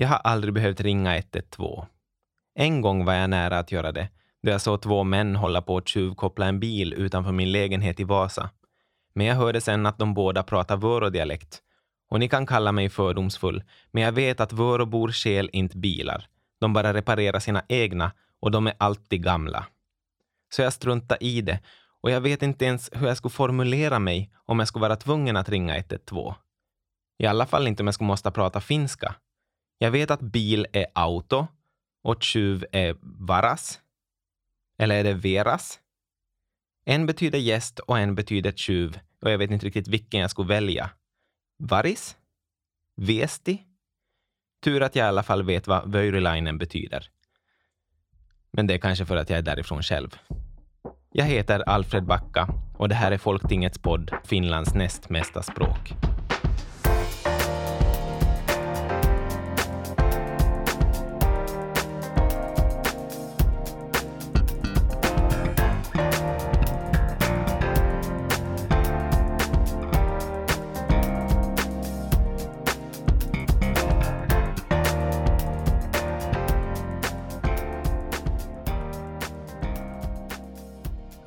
Jag har aldrig behövt ringa 112. En gång var jag nära att göra det, då jag såg två män hålla på att tjuvkoppla en bil utanför min lägenhet i Vasa. Men jag hörde sen att de båda pratar vörådialekt. Och ni kan kalla mig fördomsfull, men jag vet att Vöråbor stjäl inte bilar. De bara reparerar sina egna och de är alltid gamla. Så jag struntade i det och jag vet inte ens hur jag skulle formulera mig om jag skulle vara tvungen att ringa 112. I alla fall inte om jag skulle måste prata finska. Jag vet att bil är auto och tjuv är varas. Eller är det veras? En betyder gäst och en betyder tjuv och jag vet inte riktigt vilken jag skulle välja. Varis? Vesti? Tur att jag i alla fall vet vad Vöyrylainen betyder. Men det är kanske för att jag är därifrån själv. Jag heter Alfred Backa och det här är Folktingets podd Finlands näst mesta språk.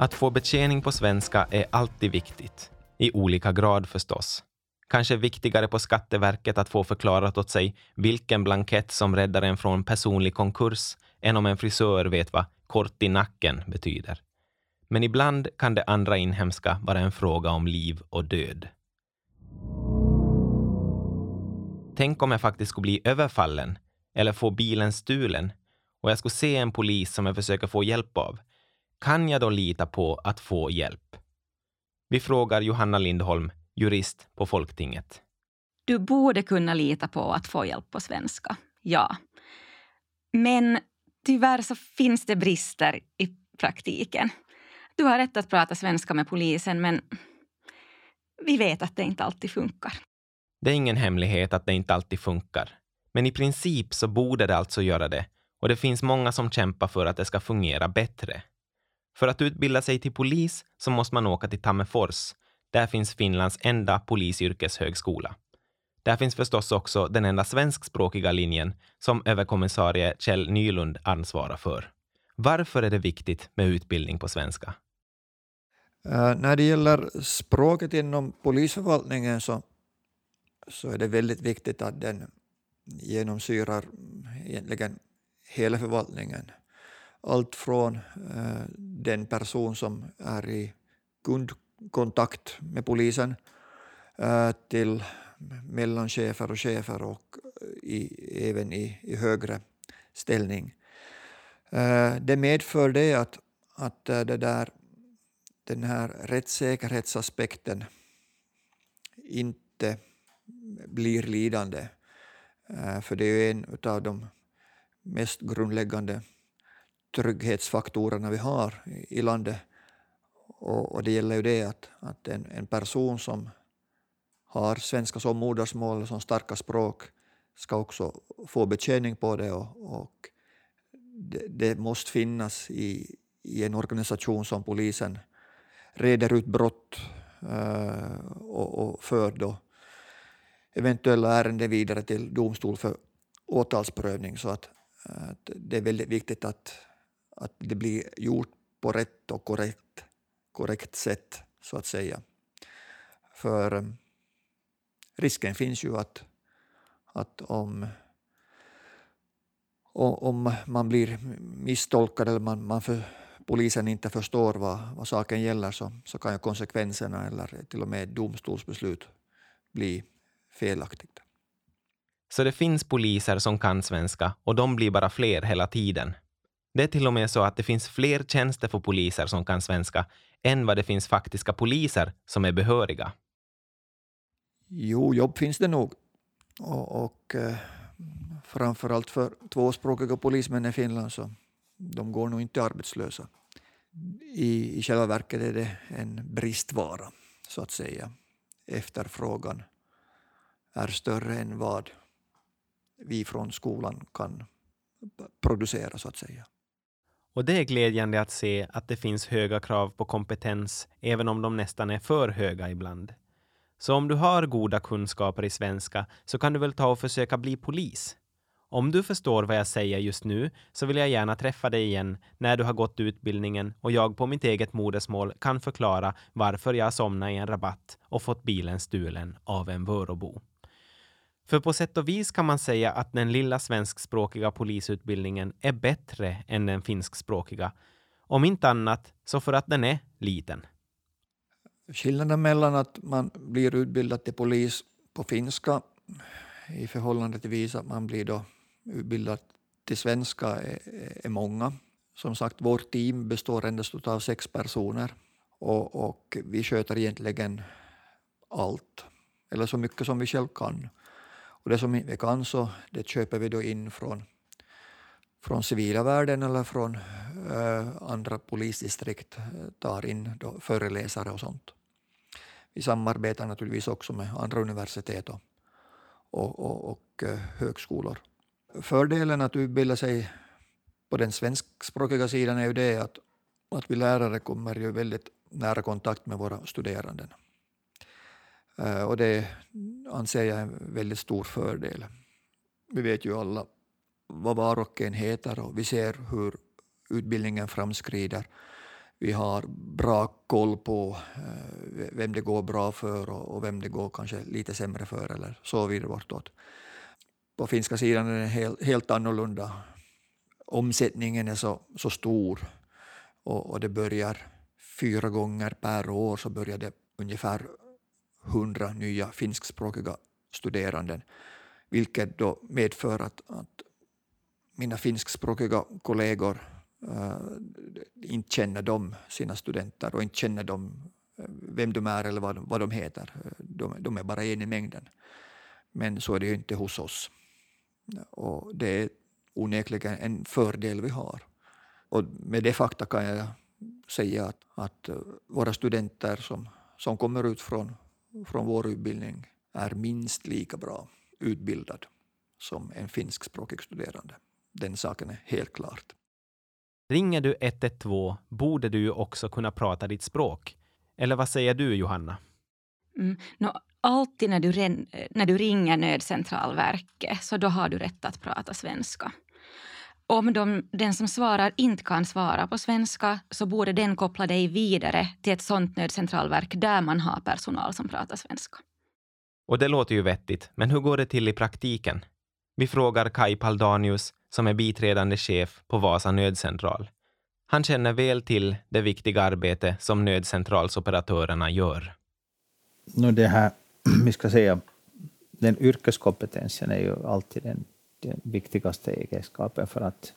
Att få betjäning på svenska är alltid viktigt. I olika grad förstås. Kanske viktigare på Skatteverket att få förklarat åt sig vilken blankett som räddar en från personlig konkurs än om en frisör vet vad kort i nacken betyder. Men ibland kan det andra inhemska vara en fråga om liv och död. Tänk om jag faktiskt skulle bli överfallen eller få bilen stulen och jag skulle se en polis som jag försöker få hjälp av kan jag då lita på att få hjälp? Vi frågar Johanna Lindholm, jurist på Folktinget. Du borde kunna lita på att få hjälp på svenska, ja. Men tyvärr så finns det brister i praktiken. Du har rätt att prata svenska med polisen, men vi vet att det inte alltid funkar. Det är ingen hemlighet att det inte alltid funkar. Men i princip så borde det alltså göra det och det finns många som kämpar för att det ska fungera bättre. För att utbilda sig till polis så måste man åka till Tammerfors. Där finns Finlands enda polisyrkeshögskola. Där finns förstås också den enda svenskspråkiga linjen som överkommissarie Kjell Nylund ansvarar för. Varför är det viktigt med utbildning på svenska? Uh, när det gäller språket inom polisförvaltningen så, så är det väldigt viktigt att den genomsyrar egentligen hela förvaltningen allt från eh, den person som är i kundkontakt med polisen eh, till mellanchefer och chefer och i, även i, i högre ställning. Eh, det medför det att, att eh, det där, den här rättssäkerhetsaspekten inte blir lidande. Eh, för det är en av de mest grundläggande trygghetsfaktorerna vi har i landet. Och, och det gäller ju det att, att en, en person som har svenska som modersmål, som starka språk, ska också få betjäning på det och, och det, det, måste finnas i, i en organisation som polisen reder ut brott uh, och, och för då eventuella ärenden vidare till domstol för åtalsprövning. Så att, att det är väldigt viktigt att, att det blir gjort på rätt och korrekt, korrekt sätt, så att säga. För eh, risken finns ju att, att om, om man blir misstolkad eller man, man för, polisen inte förstår vad, vad saken gäller så, så kan ju konsekvenserna eller till och med domstolsbeslut bli felaktigt. Så det finns poliser som kan svenska och de blir bara fler hela tiden. Det är till och med så att det finns fler tjänster för poliser som kan svenska än vad det finns faktiska poliser som är behöriga. Jo, jobb finns det nog. Och, och eh, framförallt för tvåspråkiga polismän i Finland så de går nog inte arbetslösa. I, I själva verket är det en bristvara, så att säga. Efterfrågan är större än vad vi från skolan kan producera, så att säga. Och det är glädjande att se att det finns höga krav på kompetens, även om de nästan är för höga ibland. Så om du har goda kunskaper i svenska så kan du väl ta och försöka bli polis. Om du förstår vad jag säger just nu så vill jag gärna träffa dig igen när du har gått utbildningen och jag på mitt eget modersmål kan förklara varför jag somnade i en rabatt och fått bilen stulen av en Vörobo. För på sätt och vis kan man säga att den lilla svenskspråkiga polisutbildningen är bättre än den finskspråkiga. Om inte annat så för att den är liten. Skillnaden mellan att man blir utbildad till polis på finska i förhållande till vis att man blir då utbildad till svenska är, är många. Som sagt, vårt team består endast av sex personer och, och vi sköter egentligen allt, eller så mycket som vi själv kan. Och det som vi kan så det köper vi då in från, från civila världen eller från eh, andra polisdistrikt, eh, tar in då föreläsare och sånt. Vi samarbetar naturligtvis också med andra universitet och, och, och, och eh, högskolor. Fördelen att utbilda sig på den svenskspråkiga sidan är ju det att, att vi lärare kommer ju väldigt nära kontakt med våra studerande. Eh, och det anser jag är en väldigt stor fördel. Vi vet ju alla vad var och en heter och vi ser hur utbildningen framskrider. Vi har bra koll på eh, vem det går bra för och, vem det går kanske lite sämre för eller så vidare bortåt. På finska sidan är det helt, helt annorlunda. Omsättningen är så, så stor och, och det börjar fyra gånger per år så börjar det ungefär hundra nya finskspråkiga studeranden, vilket då medför att, att mina finskspråkiga kollegor äh, inte känner dem, sina studenter och inte känner dem, eh, vem de är eller vad de, vad de heter. De, de är bara en i mängden. Men så är det ju inte hos oss. Och det är onekligen en fördel vi har. Och med det fakta kan jag säga att, att våra studenter som, som kommer ut från från vår utbildning är minst lika bra utbildad som en finskspråkig studerande. Den saken är helt klart. Ringer du 112 borde du ju också kunna prata ditt språk. Eller vad säger du, Johanna? Mm. No, alltid när du, när du ringer nödcentralverket så då har du rätt att prata svenska. Om de, den som svarar inte kan svara på svenska så borde den koppla dig vidare till ett sånt nödcentralverk där man har personal som pratar svenska. Och det låter ju vettigt, men hur går det till i praktiken? Vi frågar Kai Paldanius som är biträdande chef på Vasa nödcentral. Han känner väl till det viktiga arbete som nödcentralsoperatörerna gör. No, det här, vi ska säga, den yrkeskompetensen är ju alltid en den viktigaste egenskapen för att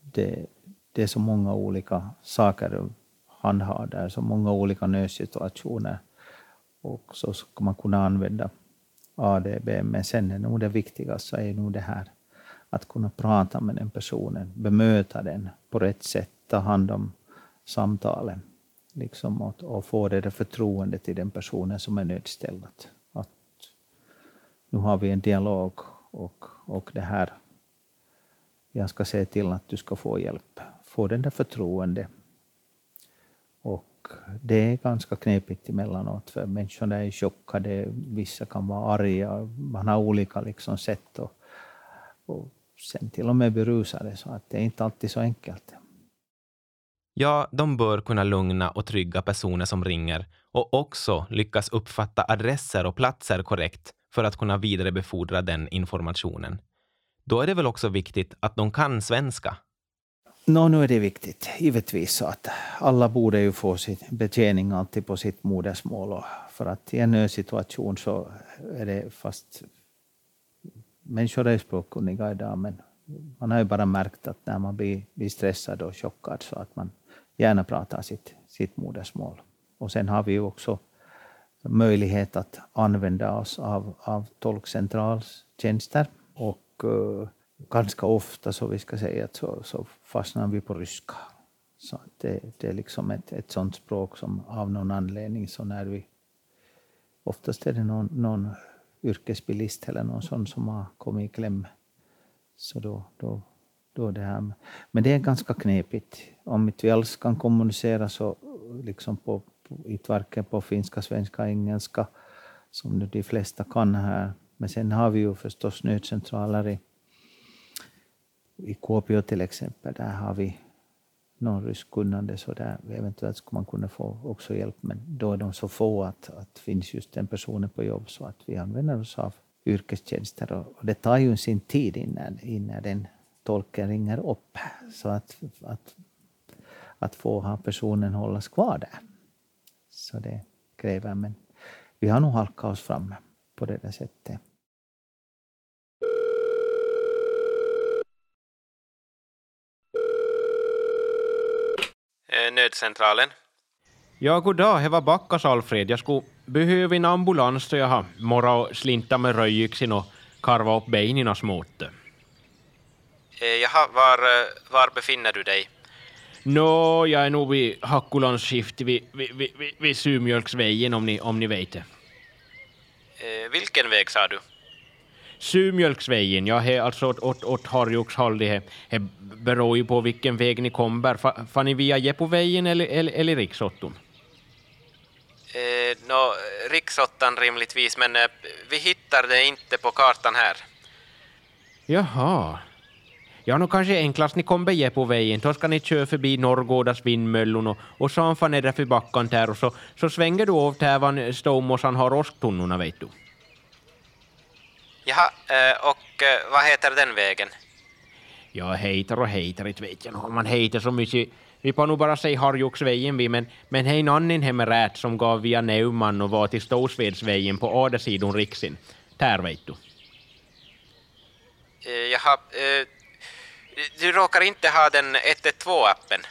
det, det är så många olika saker han har där, så många olika nödsituationer. Och så ska man kunna använda ADB, men sen är nog det viktigaste är nog det här att kunna prata med den personen, bemöta den på rätt sätt, ta hand om samtalen liksom, och, och få det där förtroendet till den personen som är nödställd. Att nu har vi en dialog och, och det här, jag ska se till att du ska få hjälp, få den där förtroende. Och det är ganska knepigt emellanåt, för människorna är chockade, vissa kan vara arga, man har olika liksom sätt. Och, och sen till och med berusade, så att det är inte alltid så enkelt. Ja, de bör kunna lugna och trygga personer som ringer och också lyckas uppfatta adresser och platser korrekt för att kunna vidarebefordra den informationen. Då är det väl också viktigt att de kan svenska? No, nu är det viktigt, givetvis, så att alla borde ju få sin betjäning alltid på sitt modersmål. Och för att i en nödsituation så är det fast människor är språkkunniga idag, men man har ju bara märkt att när man blir, blir stressad och chockad så att man gärna pratar sitt, sitt modersmål. Och sen har vi ju också möjlighet att använda oss av, av tolkcentralstjänster. Och uh, ganska ofta, så vi ska säga, så, så fastnar vi på ryska. Så det, det är liksom ett, ett sånt språk som av någon anledning så när vi... Oftast är det någon, någon yrkesbilist eller någon sån som har kommit i kläm. Så då, då, då det här. Men det är ganska knepigt. Om inte vi alls kan kommunicera så liksom på, inte varken på finska, svenska, engelska, som nu de flesta kan här, Men sen har vi ju förstås nödcentraler i, i Kuopio till exempel. Där har vi någon ryskkunnande så där eventuellt skulle man kunna få också hjälp. Men då är de så få att, att finns just den personen på jobb så att vi använder oss av yrkestjänster. Och, och det tar ju sin tid innan, innan den tolken ringer upp. Så att, att, att få ha personen hållas kvar där. Så det kräver, men vi har nog halkat oss fram på det där sättet. Eh, nödcentralen. Ja, god dag, det var Backas Alfred. Jag skulle behöva en ambulans så jag har morra och slinta med röjyxin och karva upp benen smått. Eh, jaha, var, eh, var befinner du dig? Nå, jag är nog vid Hakkulans skift vid, vid, vid, vid, Sumjölksvägen om ni, om ni vet det. Eh, vilken väg sa du? Sumjölksvägen, ja, he, alltså åt, åt, åt Harjokshåll, det, det beror ju på vilken väg ni kommer. Fa, Far ni via Jepovägen eller, eller, eller riksåtton? Eh, Nå, riksåttan rimligtvis, men eh, vi hittar det inte på kartan här. Jaha. Ja, nu kanske enklast ni kommer ge på vägen, då ska ni köra förbi Norrgårdas vindmöllon och, och så fan är det för backen där och så, så svänger du av där var Ståmåsan har åsktunnorna, vet du. Jaha, eh, och eh, vad heter den vägen? Ja, heter och heter, inte vet jag nog. Man heter så mycket. Vi får nog bara säga Harjoksvägen vi, men, men hej nannin hem rät som gav via Neumann och var till Storsvedsvägen på adersidon Riksin. Där vet du. Eh, jaha, du råkar inte ha den 112-appen?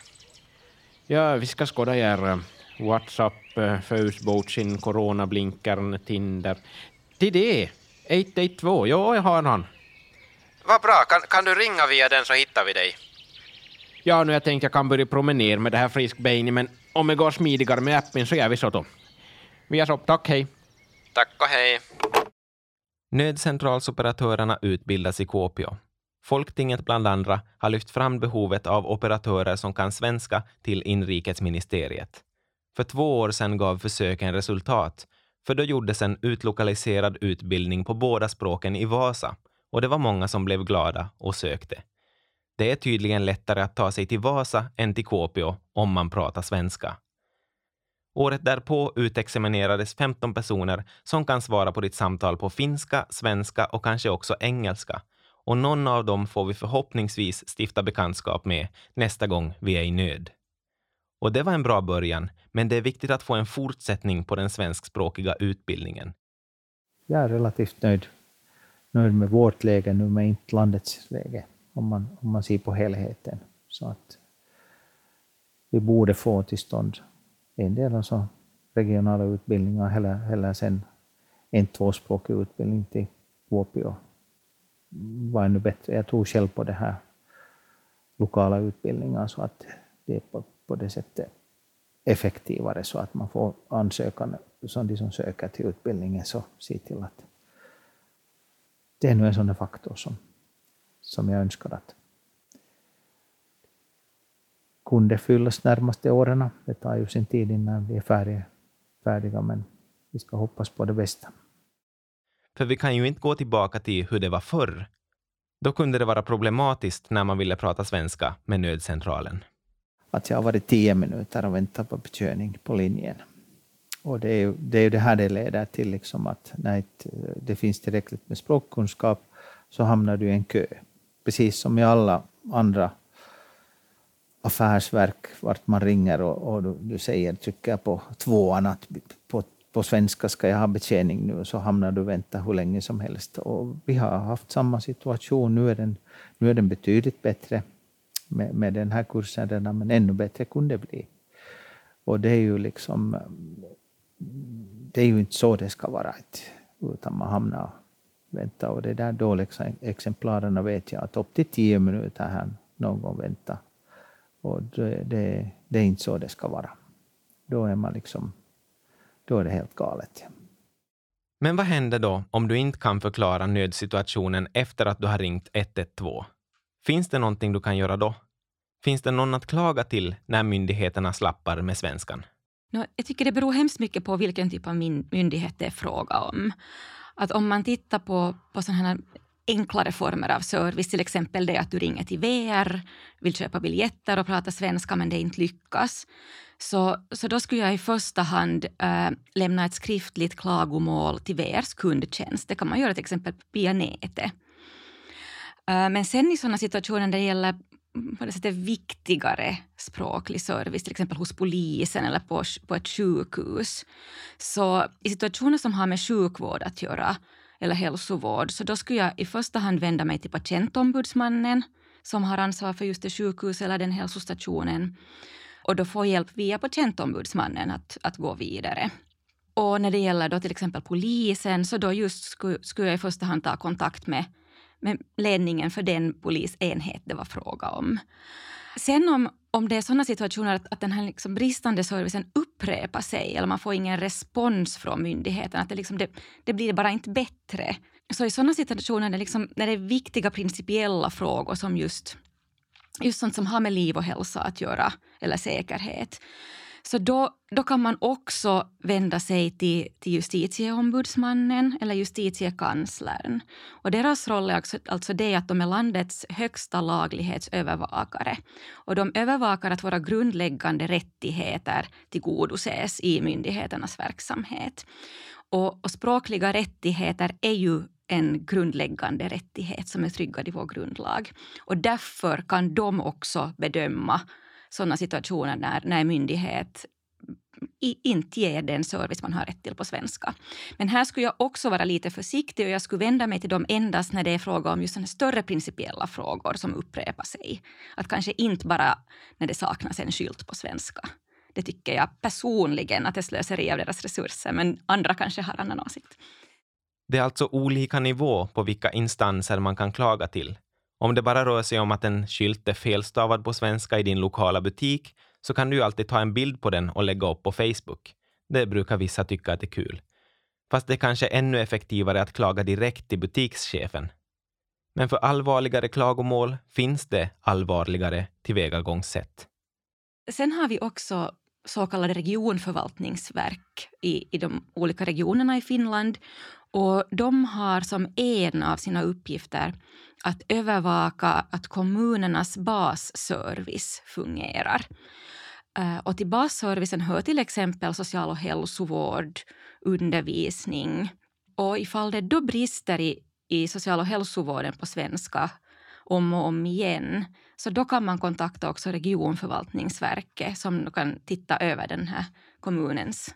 Ja, vi ska skåda er eh, WhatsApp, eh, Facebookin, Coronablinkern, Tinder. Till det, 112, ja, jag har han. Vad bra, kan, kan du ringa via den så hittar vi dig. Ja, nu jag tänkte jag kan börja promenera med det här friskbenet, men om det går smidigare med appen så gör vi så då. Vi är så, tack, hej. Tack och hej. Nödcentralsoperatörerna utbildas i Kuopio. Folktinget bland andra har lyft fram behovet av operatörer som kan svenska till inrikesministeriet. För två år sedan gav försöken resultat, för då gjordes en utlokaliserad utbildning på båda språken i Vasa och det var många som blev glada och sökte. Det är tydligen lättare att ta sig till Vasa än till Kuopio om man pratar svenska. Året därpå utexaminerades 15 personer som kan svara på ditt samtal på finska, svenska och kanske också engelska. Och någon av dem får vi förhoppningsvis stifta bekantskap med nästa gång vi är i nöd. Och det var en bra början, men det är viktigt att få en fortsättning på den svenskspråkiga utbildningen. Jag är relativt nöjd, nöjd med vårt läge nu, men inte landets läge, om man, om man ser på helheten. Så att vi borde få till stånd en del alltså regionala utbildningar eller, eller sen en tvåspråkig utbildning till Kuopio var ännu bättre. Jag tror själv på det här lokala utbildningar så att det är på, på det sättet effektivare så att man får ansökan som de som söker till utbildningen så se till att det är nu en sån faktor som, som jag önskar att kunde fyllas närmaste åren. Det tar ju sin tid innan vi är färdiga, färdiga men vi ska hoppas på det bästa. För vi kan ju inte gå tillbaka till hur det var förr. Då kunde det vara problematiskt när man ville prata svenska med nödcentralen. Att jag har varit tio minuter och väntat på betjäning på linjen. Och det är ju det, är ju det här det leder till, liksom att när eh, det finns tillräckligt med språkkunskap så hamnar du i en kö. Precis som i alla andra affärsverk vart man ringer och, och du, du, säger, trycker på tvåan att på, på svenska ska jag ha betjäning nu, så hamnar du och väntar hur länge som helst. Och vi har haft samma situation. Nu är den, nu är den betydligt bättre med, med den här kursen men ännu bättre kunde det bli. Och det är ju liksom... Det är ju inte så det ska vara, utan man hamnar och väntar. Och det där dåliga exemplaren vet jag att upp till tio minuter här någon gång vänta. Och det, det, det, är inte så det ska vara. Då är man liksom, då är det helt galet. Men vad händer då om du inte kan förklara nödsituationen efter att du har ringt 112? Finns det någonting du kan göra då? Finns det någon att klaga till när myndigheterna slappar med svenskan? No, jag tycker det beror hemskt mycket på vilken typ av myndighet det är fråga om. att om man tittar på, på sådana här enklare former av service, till exempel det att du ringer till VR, vill köpa biljetter och prata svenska men det inte lyckas, så, så då skulle jag i första hand äh, lämna ett skriftligt klagomål till VRs kundtjänst. Det kan man göra till exempel via nätet. Äh, men sen i sådana situationer där det gäller mm, på det sättet viktigare språklig service, till exempel hos polisen eller på, på ett sjukhus. Så i situationer som har med sjukvård att göra eller hälsovård, så då skulle jag i första hand vända mig till patientombudsmannen som har ansvar för just det sjukhus eller den hälsostationen och då få hjälp via patientombudsmannen att, att gå vidare. Och när det gäller då till exempel polisen så då just skulle, skulle jag i första hand ta kontakt med, med ledningen för den polisenhet det var fråga om. Sen om, om det är sådana situationer att, att den här liksom bristande servicen upprepar sig eller man får ingen respons från myndigheten, att det, liksom det, det blir bara inte bättre. Så i sådana situationer när, liksom, när det är viktiga principiella frågor som just just sånt som har med liv och hälsa att göra, eller säkerhet. Så då, då kan man också vända sig till, till justitieombudsmannen eller justitiekanslern. Och deras roll är också, alltså det att de är landets högsta laglighetsövervakare. Och de övervakar att våra grundläggande rättigheter tillgodoses i myndigheternas verksamhet. Och, och språkliga rättigheter är ju en grundläggande rättighet som är tryggad i vår grundlag. Och därför kan de också bedöma sådana situationer när, när en myndighet inte ger den service man har rätt till på svenska. Men här skulle jag också vara lite försiktig och jag skulle vända mig till dem endast när det är fråga om just sådana större principiella frågor som upprepar sig. Att kanske inte bara när det saknas en skylt på svenska. Det tycker jag personligen att det är slöseri av deras resurser, men andra kanske har annan åsikt. Det är alltså olika nivå på vilka instanser man kan klaga till. Om det bara rör sig om att en skylt är felstavad på svenska i din lokala butik så kan du ju alltid ta en bild på den och lägga upp på Facebook. Det brukar vissa tycka att det är kul. Fast det är kanske ännu effektivare att klaga direkt till butikschefen. Men för allvarligare klagomål finns det allvarligare tillvägagångssätt. Sen har vi också så kallade regionförvaltningsverk i, i de olika regionerna i Finland. Och de har som en av sina uppgifter att övervaka att kommunernas basservice fungerar. Eh, och till basservicen hör till exempel social och hälsovård, undervisning. Och ifall det då brister i, i social och hälsovården på svenska om och om igen, så då kan man kontakta också regionförvaltningsverket som kan titta över den här kommunens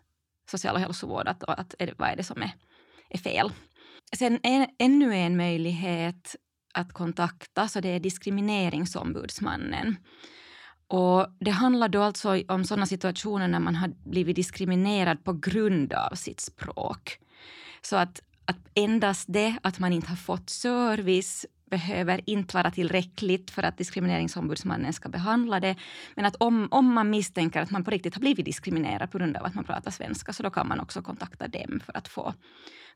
social och hälsovård, att, att, vad är det som är är fel. Sen en, ännu en möjlighet att kontakta så det är diskrimineringsombudsmannen. Och det handlar då alltså om sådana situationer när man har blivit diskriminerad på grund av sitt språk. Så att, att endast det att man inte har fått service behöver inte vara tillräckligt för att diskrimineringsombudsmannen ska behandla det. Men att om, om man misstänker att man på riktigt har blivit diskriminerad på grund av att man pratar svenska så då kan man också kontakta dem för att få,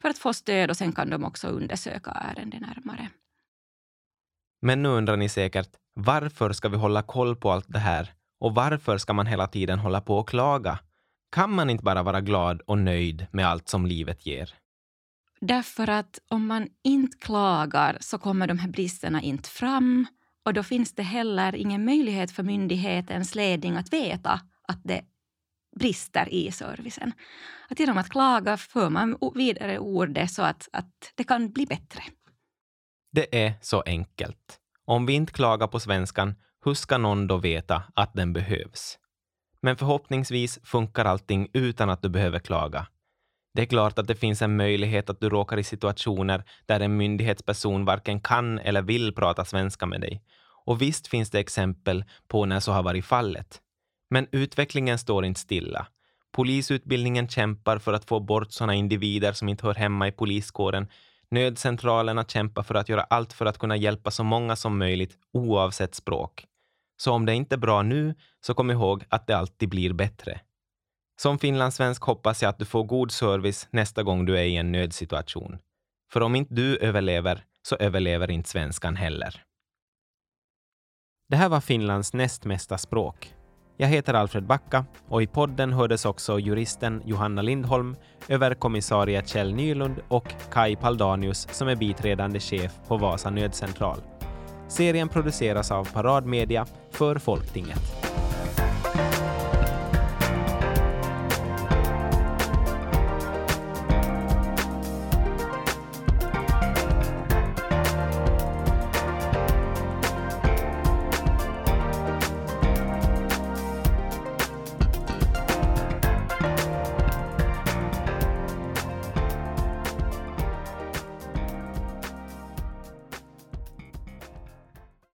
för att få stöd och sen kan de också undersöka ärendet närmare. Men nu undrar ni säkert, varför ska vi hålla koll på allt det här? Och varför ska man hela tiden hålla på och klaga? Kan man inte bara vara glad och nöjd med allt som livet ger? Därför att om man inte klagar så kommer de här bristerna inte fram och då finns det heller ingen möjlighet för myndighetens ledning att veta att det brister i servicen. Att genom att klaga för man vidare ordet så att, att det kan bli bättre. Det är så enkelt. Om vi inte klagar på svenskan, hur ska någon då veta att den behövs? Men förhoppningsvis funkar allting utan att du behöver klaga. Det är klart att det finns en möjlighet att du råkar i situationer där en myndighetsperson varken kan eller vill prata svenska med dig. Och visst finns det exempel på när så har varit fallet. Men utvecklingen står inte stilla. Polisutbildningen kämpar för att få bort sådana individer som inte hör hemma i poliskåren. Nödcentralerna kämpar för att göra allt för att kunna hjälpa så många som möjligt oavsett språk. Så om det inte är bra nu, så kom ihåg att det alltid blir bättre. Som finlandssvensk hoppas jag att du får god service nästa gång du är i en nödsituation. För om inte du överlever, så överlever inte svenskan heller. Det här var Finlands näst mesta språk. Jag heter Alfred Backa och i podden hördes också juristen Johanna Lindholm, överkommissarie Kjell Nylund och Kai Paldanius som är biträdande chef på Vasa nödcentral. Serien produceras av Parad Media för Folktinget.